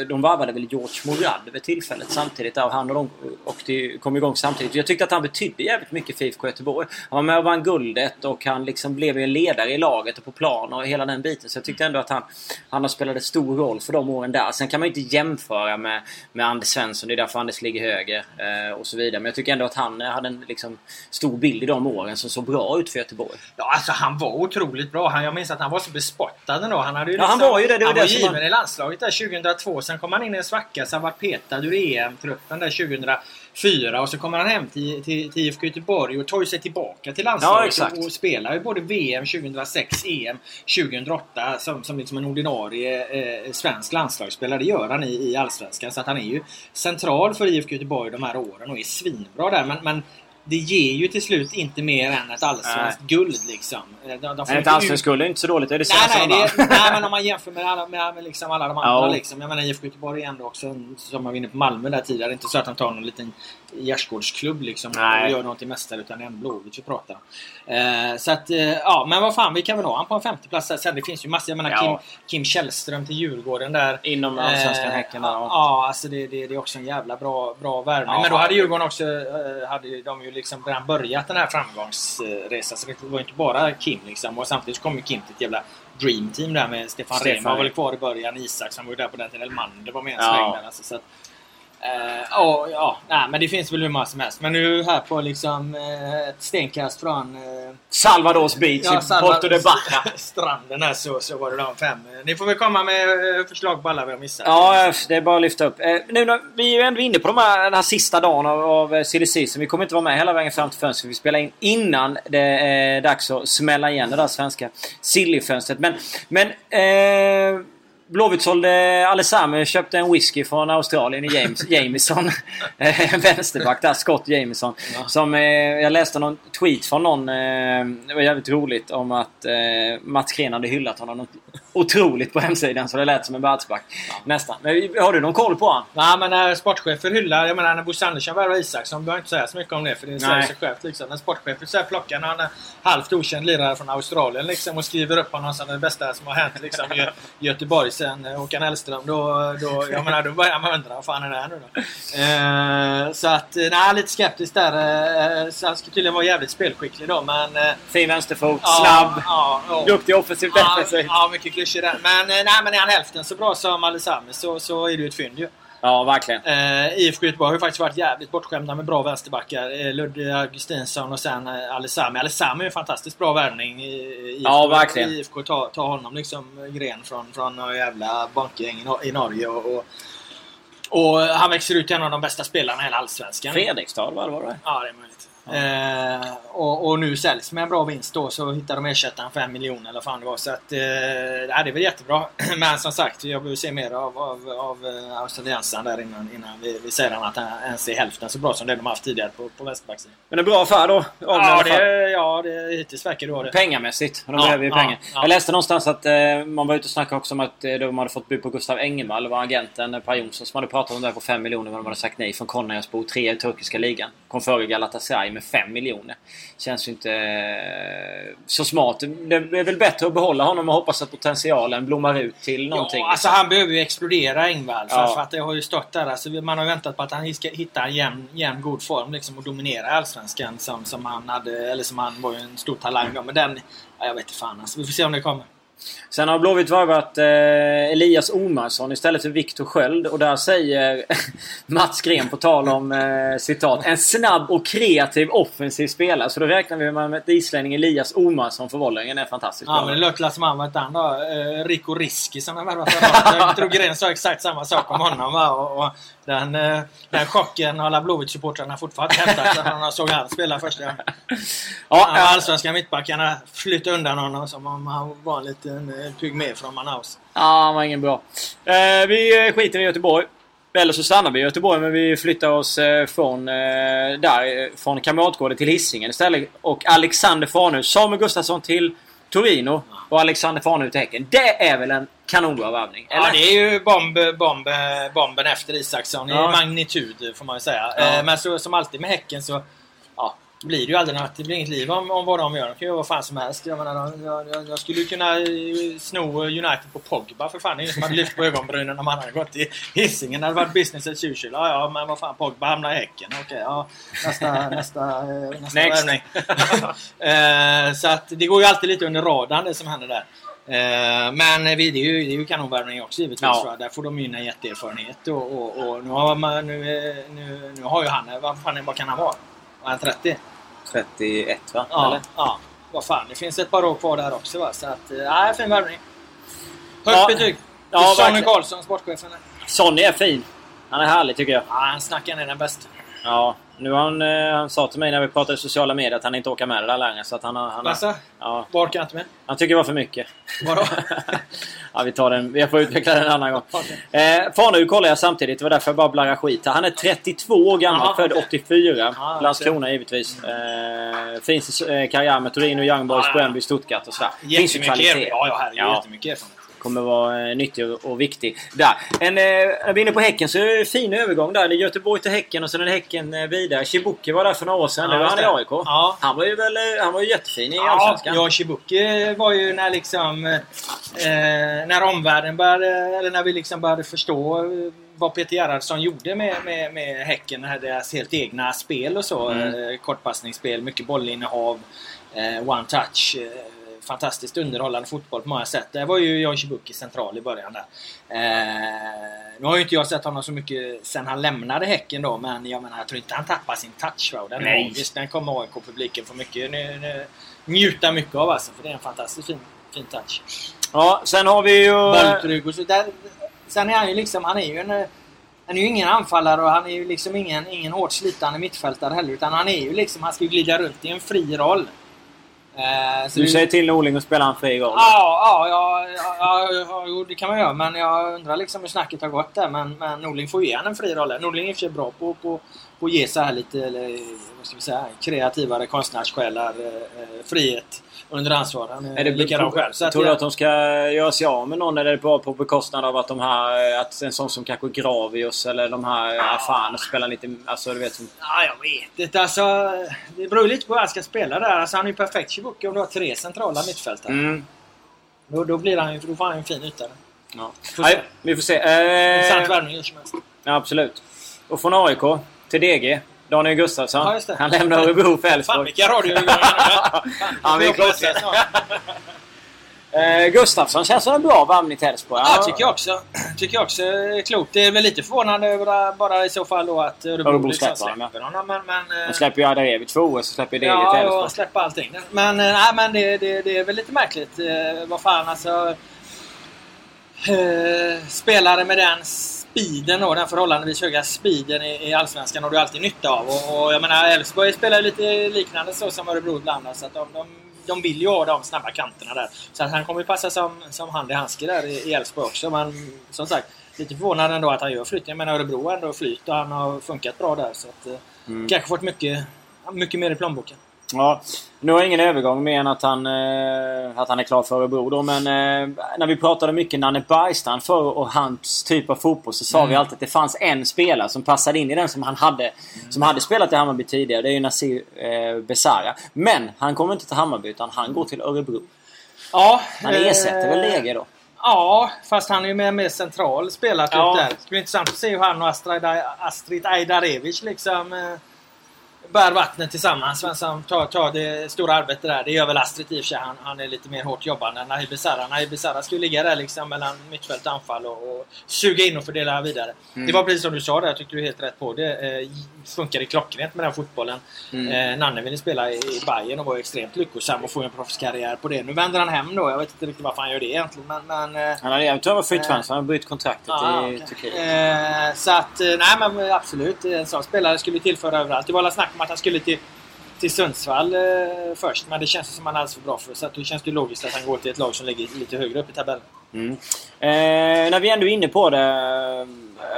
de varvade väl George Morad vid tillfället samtidigt. Där, och han och de åkte, kom igång samtidigt. Jag tyckte att han betydde jävligt mycket för IFK Göteborg. Han var med och vann guldet och han liksom blev en ledare i laget och på plan och hela den biten. Så jag tyckte ändå att han, han har spelat en stor roll för de åren där. Sen kan man ju inte jämföra med, med Anders Svensson. Det är därför Anders ligger högre eh, och så vidare. Men jag tycker ändå att han eh, hade en liksom, stor bild i de åren som såg bra ut för Göteborg.
Ja, alltså han var otroligt bra. Han, jag minns att han var så bespottad ändå. Han, hade ju
Ja, han
liksom-
var ju det. Det var
han
det
var given
var-
i landslaget där 2002. Sen kom han in i en svacka så han var petad ur EM-truppen där 2004. Och så kommer han hem till, till, till IFK Göteborg och tar sig tillbaka till
Ja,
landslaget. och, och spelar ju både VM 2006, EM 2008 som, som liksom en ordinarie eh, svensk landslagsspelare. Det gör han i, i Allsvenskan. Så att han är ju central för IFK Göteborg de här åren och är svinbra där. Men, men det ger ju till slut inte mer än ett allsvenskt guld liksom. De, de
Men ett allsvenskt guld är inte så dåligt. Det är det
Nej, nej,
de
det, nej, men om man jämför med alla, med, med liksom alla de andra.
Ja.
Liksom. Jag menar IFK Göteborg är ändå också, som jag var inne på Malmö där tidigare, inte så att de tar någon liten gärdsgårdsklubb liksom,
Nej.
och gör till mästare utan det är en Blåvitt vi pratar. Eh, så att, eh, ja, men vad fan, vi kan väl ha han på en femteplats. Sen det finns ju massor, jag menar
Ja.
Kim, Kim Källström till Djurgården där.
Inom Allsvenskan,
Eh,
Häcken där.
Ja, ja, alltså det, det, det är också en jävla bra, bra värvning.
Ja,
men då hade Djurgården också, eh, hade de ju liksom redan börjat den här framgångsresan. Så det var ju inte bara Kim liksom. Och samtidigt kom ju Kim till ett jävla Dream Team där med Stefan
Stefan
Rehn var väl kvar i början. Isak som var ju där på den tiden. Elmander var med en
Ja.
sväng där. Alltså, så att, eh, ja, ja, nej, men det finns väl hur många som helst. Men nu här på liksom eh, ett stenkast från eh,
Salvadors Beach i
Salva-
Porto de Baja.
stranden här så, så var det de fem. Ni får väl komma med förslag på alla vi har missat.
Ja, det är bara att lyfta upp. Nu när vi är ju ändå inne på de här, den här sista dagen av, av silly season. Vi kommer inte vara med hela vägen fram till fönstret. Vi spelar in innan det är dags att smälla igen det där svenska sillyfönstret. Men, men Blåvitt sålde Alessami köpte en whisky från Australien i James, Jameson. Eh, vänsterback där, Scott Jameson. Som, eh, jag läste någon tweet från någon, eh, det var jävligt roligt, om att eh, Mats Gren hade hyllat honom något otroligt på hemsidan. Så det lät som en världsback. Nästan. Men har du någon koll på han?
Nej men när sportchefer hyllar, jag menar när Bosse Andersson värvade Isaksson, behöver inte säga så mycket om det för det säger sig självt liksom. När sportchefer så här plockar någon halvt okänd lirare från Australien liksom och skriver upp honom som det bästa som har hänt liksom i Göteborg sen eh, Håkan Hellström. Då, då, jag menar, då börjar man undra vad fan är det här nu då? Eh, så att, eh, nej lite skeptisk där. Eh, så han ska tydligen vara jävligt spelskicklig då men... Eh,
Fin vänsterfot,
ja,
snabb,
Ja, ja.
duktig offensivt
Ja,
defensivt.
ja, mycket klyschor där. Men, eh, nej, men är han hälften så bra som Alisami så, så är det ju ett fynd ju.
Ja, verkligen.
Eh, IFK Göteborg har ju faktiskt varit jävligt bortskämda med bra vänsterbackar. Eh, Ludde Augustinsson och sen eh, Alisami. Alisami är en fantastiskt bra värvning.
Ja, verkligen.
IFK tar, tar honom liksom eh, gren från, från jävla bankgäng i, Nor- i Norge. Och, och, och han växer ut till en av de bästa spelarna i hela Allsvenskan.
Fredrikstad, vad var det?
Ja, det är möjligt. Eh, och, och nu säljs med en bra vinst då så hittar de ersättaren för en miljon eller vad fan det var. Så att, eh, det är väl jättebra. Men som sagt, jag behöver se mer av, av, av eh, australiensaren där innan, innan vi, vi säger att han ens är hälften så bra som det de har haft tidigare på, på vänsterbacksidan.
Men en bra affär då?
Ja, det, ja det, hittills verkar det vara det.
Pengamässigt. De
Ja,
behöver ju
ja,
pengar.
ja.
Jag läste någonstans att eh, man var ute och snackade också om att eh, de hade fått bud på Gustav Engemal. Det var agenten eh, Per Jonsson som hade pratat om det här på 5 miljoner men de hade sagt nej från Konyaspor. Tre i turkiska ligan. Kom före Galatasaray med 5 miljoner. Känns ju inte eh, så smart. Det är väl bättre att behålla honom och hoppas att potentialen blommar ut till någonting.
Ja, alltså han behöver ju explodera Engvall.
Ja.
för att det har ju stått där. Alltså, man har väntat på att han ska hitta en jämn, jämn god form liksom, och dominera Allsvenskan som, som han hade. Eller som han var ju en stor talang då. Men den... Ja, jag vet inte fan alltså. Vi får se om det kommer.
Sen har Blåvitt värvat eh, Elias Omarsson istället för Viktor Sköld. Och där säger Mats Gren på tal om eh, citat En snabb och kreativ offensiv spelare. Så då räknar vi med att islänning Elias Omarsson för Wollringen är fantastiskt
Ja, men det låter som han var ett annat. Eh, Rico Riski som han värvat. Jag tror Gren sa exakt samma sak om honom. Va? Och, och den, eh, den chocken har Blåvitt-supportrarna fortfarande hämtat när de såg han spela första gången.
ja,
ja, allsvenska mittbackarna flyttade undan honom som om han var en liten eh, pygmé från Manaus.
ja, han var ingen bra. Eh, vi eh, skiter i Göteborg. Eller så stannar vi i Göteborg men vi flyttar oss från, där, från Kamratgården till Hisingen istället. Och Alexander Farnu. Samuel Gustafsson till Torino och Alexander Farnu till Häcken. Det är väl en kanonbra värvning?
Ja, det är ju bomb, bomb, bomben efter Isaksson
Ja.
i magnitud får man ju säga.
Ja.
Men så, som alltid med Häcken så blir det ju aldrig något. Det blir inget liv om, om vad de gör. De kan göra vad fan som helst. Jag, menar, jag, jag, jag skulle kunna eh, sno United på Pogba för fan. Det är ingen som hade lyft på ögonbrynen om han hade gått till Hisingen. Det hade varit business as usual. Ja, ja, men vad fan Pogba hamnar i Häcken. Okej, ja. Nästa, nästa, eh, nästa värvning. Eh, så att det går ju alltid lite under radarn det som händer där. Men vi, det är ju, det är ju kanonvärvning också givetvis.
Ja.
Där får de ju en jätteerfarenhet. Och, och, och nu, har man, nu, nu, nu har ju han, vad, fan, vad kan han vara? Var han 30?
31 va?
Ja,
Eller?
ja. Vad fan, det finns ett par år kvar där också va. Så att, eh, nej, fin värvning. Högt
Ja.
betyg.
Ja,
Sonny. Karlsson, sportchefen.
Sonny är fin. Han är härlig tycker jag.
Ja, han snackar ner den bästa.
Ja, nu har han, eh, han sa till mig när vi pratade i sociala medier att han inte åker med det där längre. Så att han, har- han,
Lasse?
ja,
Var kan jag inte med?
han tycker det var för mycket.
Vadå?
ja, vi tar den. Vi får utveckla den en annan gång.
Okej.
Eh, Farnu kollar jag samtidigt. Det var därför jag bara blarrar skit. Han är 32 år gammal.
Jaha,
född
okej.
84.
Ja,
Landskrona givetvis. Eh, fin säs- eh, karriär med Torino, Young Boys,
ja.
Bröndby, Stuttgart och sådär. Finns ju kvalitet.
Ja, ja, herregud.
Ja.
Jättemycket erfarenhet.
Kommer vara eh, nyttig och, viktig. Där. En, eh, när vi är inne på Häcken så är det en fin övergång där. Det är Göteborg till Häcken och sen är det Häcken eh, vidare. Chibuki var där för några år sedan.
Ja,
nu var han i. AIK.
Ja.
Han var ju väl eh, han var ju jättefin i
Ja,
Allsvenskan.
ja, Chibuki var ju när liksom... Eh, när omvärlden började... Eller när vi liksom började förstå eh, vad Peter Gerhardsson gjorde med, med, med Häcken. Deras helt egna spel och så.
Mm.
Eh, kortpassningsspel, mycket bollinnehav, eh, one touch. Fantastiskt underhållande fotboll på många sätt. Där var ju John Chibuki central i början där. Eh, nu har ju inte jag sett honom så mycket sen han lämnade Häcken då, men jag menar jag tror inte han tappar sin touch. Va? Den,
Nej.
magisk. den kommer AIK-publiken få mycket njuta mycket av alltså, för det är en fantastiskt fin, fin touch.
Ja, sen har vi ju...
Bolltrygg och så där. Sen är han ju liksom, han är ju en... Han är ju ingen anfallare och han är ju liksom ingen, ingen hårt slitande mittfältare heller. Utan han är ju liksom, han ska ju glida runt i en fri roll. Eh,
Du säger till Norling att spela en fri roll.
Ja, ja, ja, ja, det kan man göra. Men jag undrar liksom hur snacket har gått där. Men, men Norling får ju ge han en fri roll. Norling är i bra på, på, på att ge så här lite, eller, vad ska vi säga, kreativare konstnärssjälar eh, eh, frihet under ansvar. Han är,
Är det
likadan själv. Så
tror du att de ska göra sig av med någon eller är det bara på bekostnad av att de här... Att en sån som kanske Gravius eller de här Afan spelar lite... Alltså du vet som...
Ja, jag vet inte. Alltså, det beror ju lite på hur han ska spela där. Alltså, han är ju perfekt Chibuki om du har tre centrala mittfältare.
Mm.
Då, då, blir han ju, då får han en fin yta.
Ja.
Får.
Nej, vi får se. Eh,
Intressant värvning hur som helst.
ja, absolut. Och från AIK till DG. Daniel Gustafsson.
Ja, det.
Han lämnar Örebro för
Fan
Elfsborg.
vilka radioövergångar. Fan,
Ja, vi
får jag
klockar.
passa snart.
Eh, Gustafsson känns som en bra värvning till Elfsborg.
Ja, tycker jag också. Tycker jag också är klokt. Det är väl lite förvånande över bara i så fall då att Örebro,
Örebro
liksom
släpper honom,
släpper. Men, men, eh,
De släpper ju Adarevi två år så släpper till
Ja,
Elfsborg.
och släppa allting. Men, eh, nej, men det, det, det är väl lite märkligt. Eh, vad fan alltså... Eh, spelare med den speeden och den förhållandevis höga speeden i, i Allsvenskan har du alltid nytta av. Och, och jag menar Elfsborg spelar lite liknande så som Örebro ibland. Så att de, de, de vill ju ha de snabba kanterna där. Så att han kommer ju passa som, som hand i handske där i Elfsborg också. Men som sagt, lite förvånad ändå att han gör flytten. Men Örebro har ändå flyt och han har funkat bra där. Så att, eh,
Mm.
kanske fått mycket, mycket mer i plånboken.
Ja, nu har jag ingen övergång mer än att han, eh, att han är klar för Örebro då. Men eh, när vi pratade mycket Nanne Bergstrand för och hans typ av fotboll så sa vi alltid att det fanns en spelare som passade in i den som han hade. Som hade spelat i Hammarby tidigare. Det är ju Nasir eh, Besara. Men han kommer inte till Hammarby utan han går till Örebro.
Ja,
Han ersätter väl
eh,
Lege då?
Ja, fast han är ju mer, mer central spelat
Ja.
där. Det ska bli intressant att se hur han och Astrid, Astrid Ajdarevic liksom eh, bär vattnet tillsammans. Vem som tar, tar det stora arbetet där. Det gör väl Astrid i och för sig. Han, han är lite mer hårt jobbande än Nahir Besara. Nahir Besara ju ligga där liksom mellan mittfält och anfall och, och suga in och fördela vidare.
Mm.
Det var precis som du sa där. Jag tyckte du helt rätt på det. Eh, funkade klockrent med den fotbollen.
Mm.
Eh, Nanne ville spela i, i Bayern och var extremt lyckosam och få en proffskarriär på det. Nu vänder han hem då. Jag vet inte riktigt varför han gör det egentligen. Men, men, eh,
Han tror det var fritt fönster. Han har bytt kontraktet
Ja,
i
okej.
Turkiet.
Eh, så att, eh, nej men absolut. En sån spelare skulle tillföra överallt. Det var alla snack om att han skulle till, till Sundsvall eh, först. Men det känns som han är alldeles för bra för. Så att då känns det logiskt att han går till ett lag som ligger lite högre upp i tabellen.
Mm. Eh, när vi ändå är inne på det.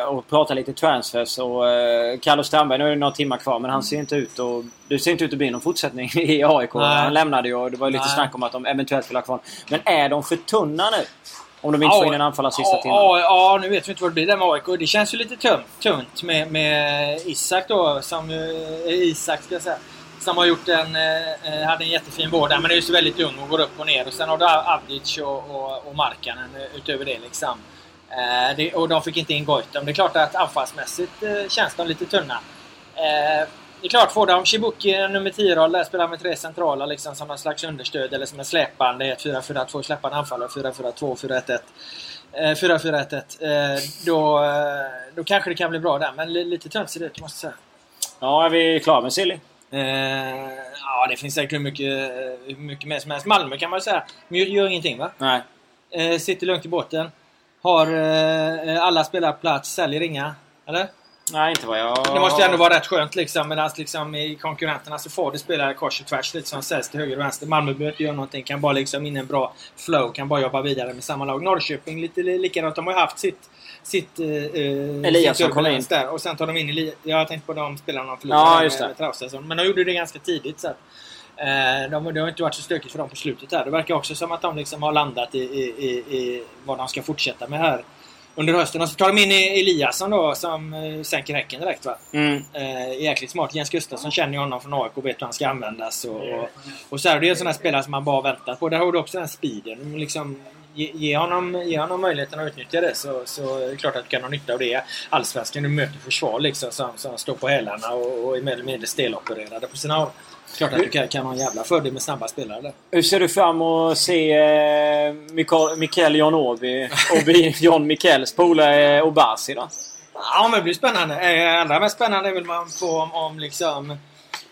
och prata lite transfers. Och, eh, Carlos Strandberg, nu är det några timmar kvar, men han ser inte ut att... Det ser inte ut att bli någon fortsättning i AIK.
Nej.
Han lämnade ju och det var lite
Nej.
snack om att de eventuellt vill ha kvar Men är de för tunna nu? Om de inte får in en anfallare sista timmen.
ja, nu vet vi inte vad det blir där med AIK. Det känns ju lite tunt, tunt med, med Isak då, som eh, Isak ska jag säga. Som har gjort en, eh, hade en jättefin vår där, men är ju så väldigt ung och går upp och ner. Och sen har du Avdic och, och, och Markkanen eh, utöver det liksom. Eh, det, och de fick inte in Goitom. Det är klart att anfallsmässigt eh, känns de lite tunna. Eh, det är klart, får de Shibuki nummer 10-roll där, spelar med tre centrala liksom som någon slags understöd eller som en släpande, ett 4-4-2, släppande anfallare, 4-4-2, 4-1-1. Eh, 4-4-1-1. Eh, då, eh, då kanske det kan bli bra där, men li- lite tunt ser det ut måste jag säga.
Ja, är vi klara med Silly?
Eh, ja, det finns säkert hur mycket, hur mycket mer som helst. Malmö kan man ju säga, men gör, ingenting va?
Nej.
Eh, sitter lugnt i båten. Har eh, alla spelare plats, säljer inga. Eller?
Nej, inte vad jag...
Det måste ju ändå vara rätt skönt liksom. Medan liksom, i konkurrenterna så får du spelare kors och tvärs. Lite som säljs till höger och vänster. Malmö behöver inte göra någonting. Kan bara liksom in en bra flow. Kan bara jobba vidare med samma lag. Norrköping lite li- likadant. De har ju haft sitt... Sitt... Eh, eh,
Eliasson
sitt
kom in.
Där. Och sen tar de in Elias. Jag tänkte på de spelarna de
Ja,
förlorade
just det.
med, med Traustason. Men de gjorde det ganska tidigt. Så att, eh, de, det har inte varit så stökigt för dem på slutet här. Det verkar också som att de liksom har landat i, i, i, i vad de ska fortsätta med här under hösten. Och så tar de in Eliasson då som eh, sänker häcken direkt va.
Mm.
Eh, jäkligt smart. Jens Gustafsson känner ju honom från AIK och vet hur han ska användas. Och, och, och så är det ju en sån här spelare som man bara väntar på. Där har du också den speeden. Liksom, ge, ge, honom, ge honom möjligheten att utnyttja det så, så är det klart att du kan ha nytta av det. Allsvenskan, du möter försvar liksom som, som står på hälarna och, och är mer eller mindre stelopererade på sina håll. Klart att du kan, kan ha en jävla fördel med snabba spelare.
Hur ser du fram att se eh, Mikael, John Åby och John Mikels polare eh, Obasi då?
Ja, men det blir spännande. Eh, Allra mest spännande är väl man få om, om liksom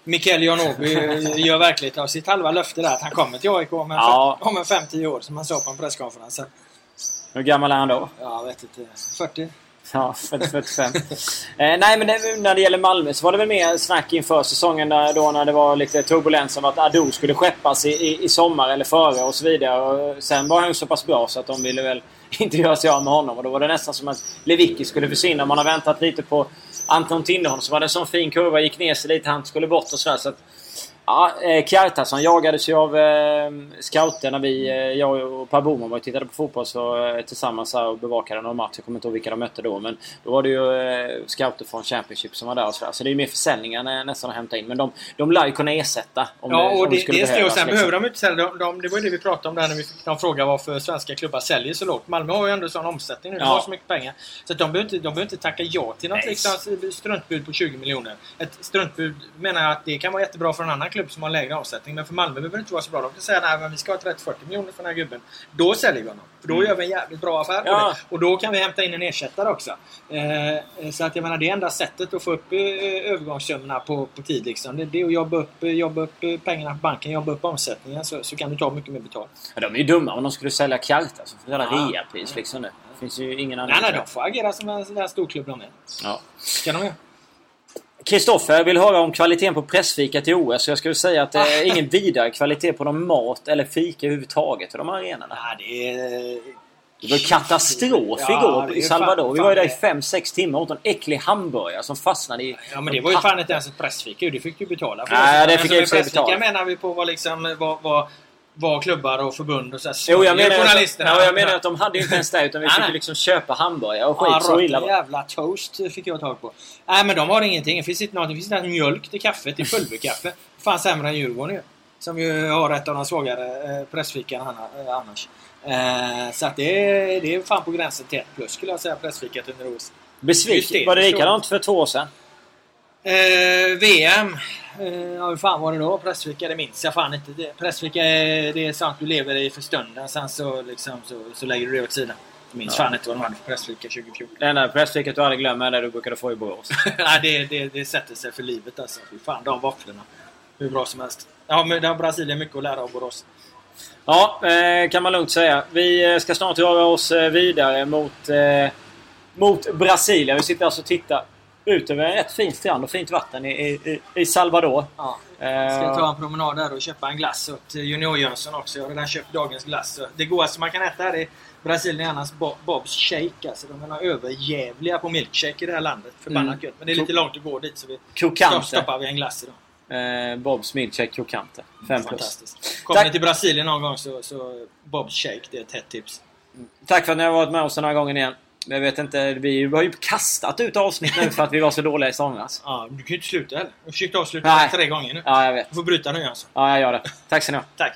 Mikael Janoby gör verklighet av sitt halva löfte där att han kommer till AIK om en,
Ja.
fem- om en 5-10 år som han sa på en presskonferens.
Hur gammal är han då?
Ja, jag vet inte. 40?
Ja, 45. eh, nej, men det, när det gäller Malmö så var det väl mer snack inför säsongen där, då när det var lite turbulens om att Ado skulle skeppas i, i, i sommar eller före och så vidare. Och sen var han ju så pass bra så att de ville väl inte göra sig av med honom. Och då var det nästan som att Lewicki skulle försvinna. Man har väntat lite på Anton Tinnerholm som hade en sån fin kurva, gick ner sig lite, han skulle bort och sådär. Så att, Ja, eh, Kjartansson jagades ju av eh, när vi, eh, jag och Per Boman var och tittade på fotboll så, eh, tillsammans här och bevakade någon match. Jag kommer inte ihåg vilka de mötte då. Men då var det ju eh, scouter från Championship som var där och sådär. Så det är ju mer försäljningar nästan att hämta in. Men de, de lär ju kunna ersätta om
Ja,
det,
och
det
det, det är det. Och sen
liksom.
behöver de inte sälja. De, de, det var ju det vi pratade om där när vi fick någon fråga varför svenska klubbar säljer så lågt. Malmö har ju ändå sån omsättning nu. De
Ja.
har så mycket pengar. Så de behöver inte, de behöver inte tacka ja till något liksom, struntbud på 20 miljoner. Ett struntbud menar jag att det kan vara jättebra för en annan klubb som har lägre omsättning. Men för Malmö behöver det inte vara så bra. De kan säga nej men vi ska ha 30-40 miljoner för den här gubben. Då säljer vi honom. För då gör vi en jävligt bra affär på
Mm. Ja.
det. Och då kan vi hämta in en ersättare också. Eh, så att jag menar det är enda sättet att få upp eh, övergångssummorna på, på tid. Liksom. Det, det är att jobba upp, eh, jobba upp eh, pengarna på banken, jobba upp omsättningen så, så kan du ta mycket mer betalt.
Ja, de är ju dumma om de skulle sälja Kjartansson för jävla
Ja.
reapris liksom nu. Det finns ju ingen
Nej,
anledning
nej,
till
de får agera som en sån där storklubb de är.
Ja.
kan de göra.
Kristoffer vill höra om kvaliteten på pressfika till OS. Jag skulle säga att det är ingen vidare kvalitet på någon mat eller fika överhuvudtaget för de här arenorna.
Nej, det är...
Det var katastrof
Ja,
igår i
fan-
Salvador. Vi var ju där i
det.
5-6 timmar och åt en äcklig hamburgare som fastnade i...
Ja men det var ju fan inte ens ett pressfika ju. Det fick du betala för.
Nej, det fick
som
jag i sig
pressfika
betala.
menar vi på vad liksom... Vad, vad, vad klubbar och förbund och så här,
Jo, jag menar, att,
journalisterna.
ja, jag menar att de hade inte ens det utan vi fick liksom köpa hamburgare och skit.
Ja,
så illa var
jävla toast fick jag tag på. Nej men de har ingenting. Det finns inte något. Det finns inte ens mjölk till kaffet. Till pulverkaffe. Fan sämre än Djurgården ju. Som ju har ett av de svagare eh, pressfikan eh, annars. Eh, så att det är, det är fan på gränsen till 1 plus skulle jag säga pressfikat under OS.
Besviken.
det,
Var det likadant för två år sedan?
Eh, VM. Eh, ja, hur fan var det då? Pressfika, det minns jag fan inte. Det, pressfika är, det är sånt du lever i för stunden. Sen så, liksom, så, så lägger du det åt sidan. Jag minns
Ja.
fan inte vad de hade för pressfika 2014.
Det enda pressfikat du aldrig glömmer är det du brukade få i Borås.
Nej, det, det, det sätter sig för livet alltså. Fy fan, de våfflorna. Hur bra som helst. Ja, men det har Brasilien mycket att lära av Borås.
Ja, eh, kan man lugnt säga. Vi eh, ska snart röra oss eh, vidare mot, eh, mot Brasilien. Vi sitter alltså och tittar ut över rätt fin strand och fint vatten i, i, i Salvador.
Ja.
Eh,
Ska ta en promenad där och köpa en glass åt Junior Jönsson också. Jag har redan köpt dagens glass. Det godaste man kan äta här i Brasilien är annars Bo- Bob's Shake. Alltså, de är överjävliga på milkshake i det här landet. Förbannat
Mm.
gött. Men det är lite långt att gå dit så vi
Krokante.
stoppar vi en glass idag.
Eh, Bob's Milkshake Krokante. 5 plus.
Kommer ni till Brasilien någon gång så, så Bob's Shake, det är ett hett tips.
Tack för att ni har varit med oss den här gången igen. Jag vet inte, vi har ju kastat ut avsnitt nu för att vi var så dåliga i somras.
Ja, du kan ju inte sluta heller. Jag har försökt avsluta
Nej.
tre gånger nu.
Ja, jag vet.
Du får bryta nu alltså.
Ja, jag gör det. Tack så ni ha.
Tack.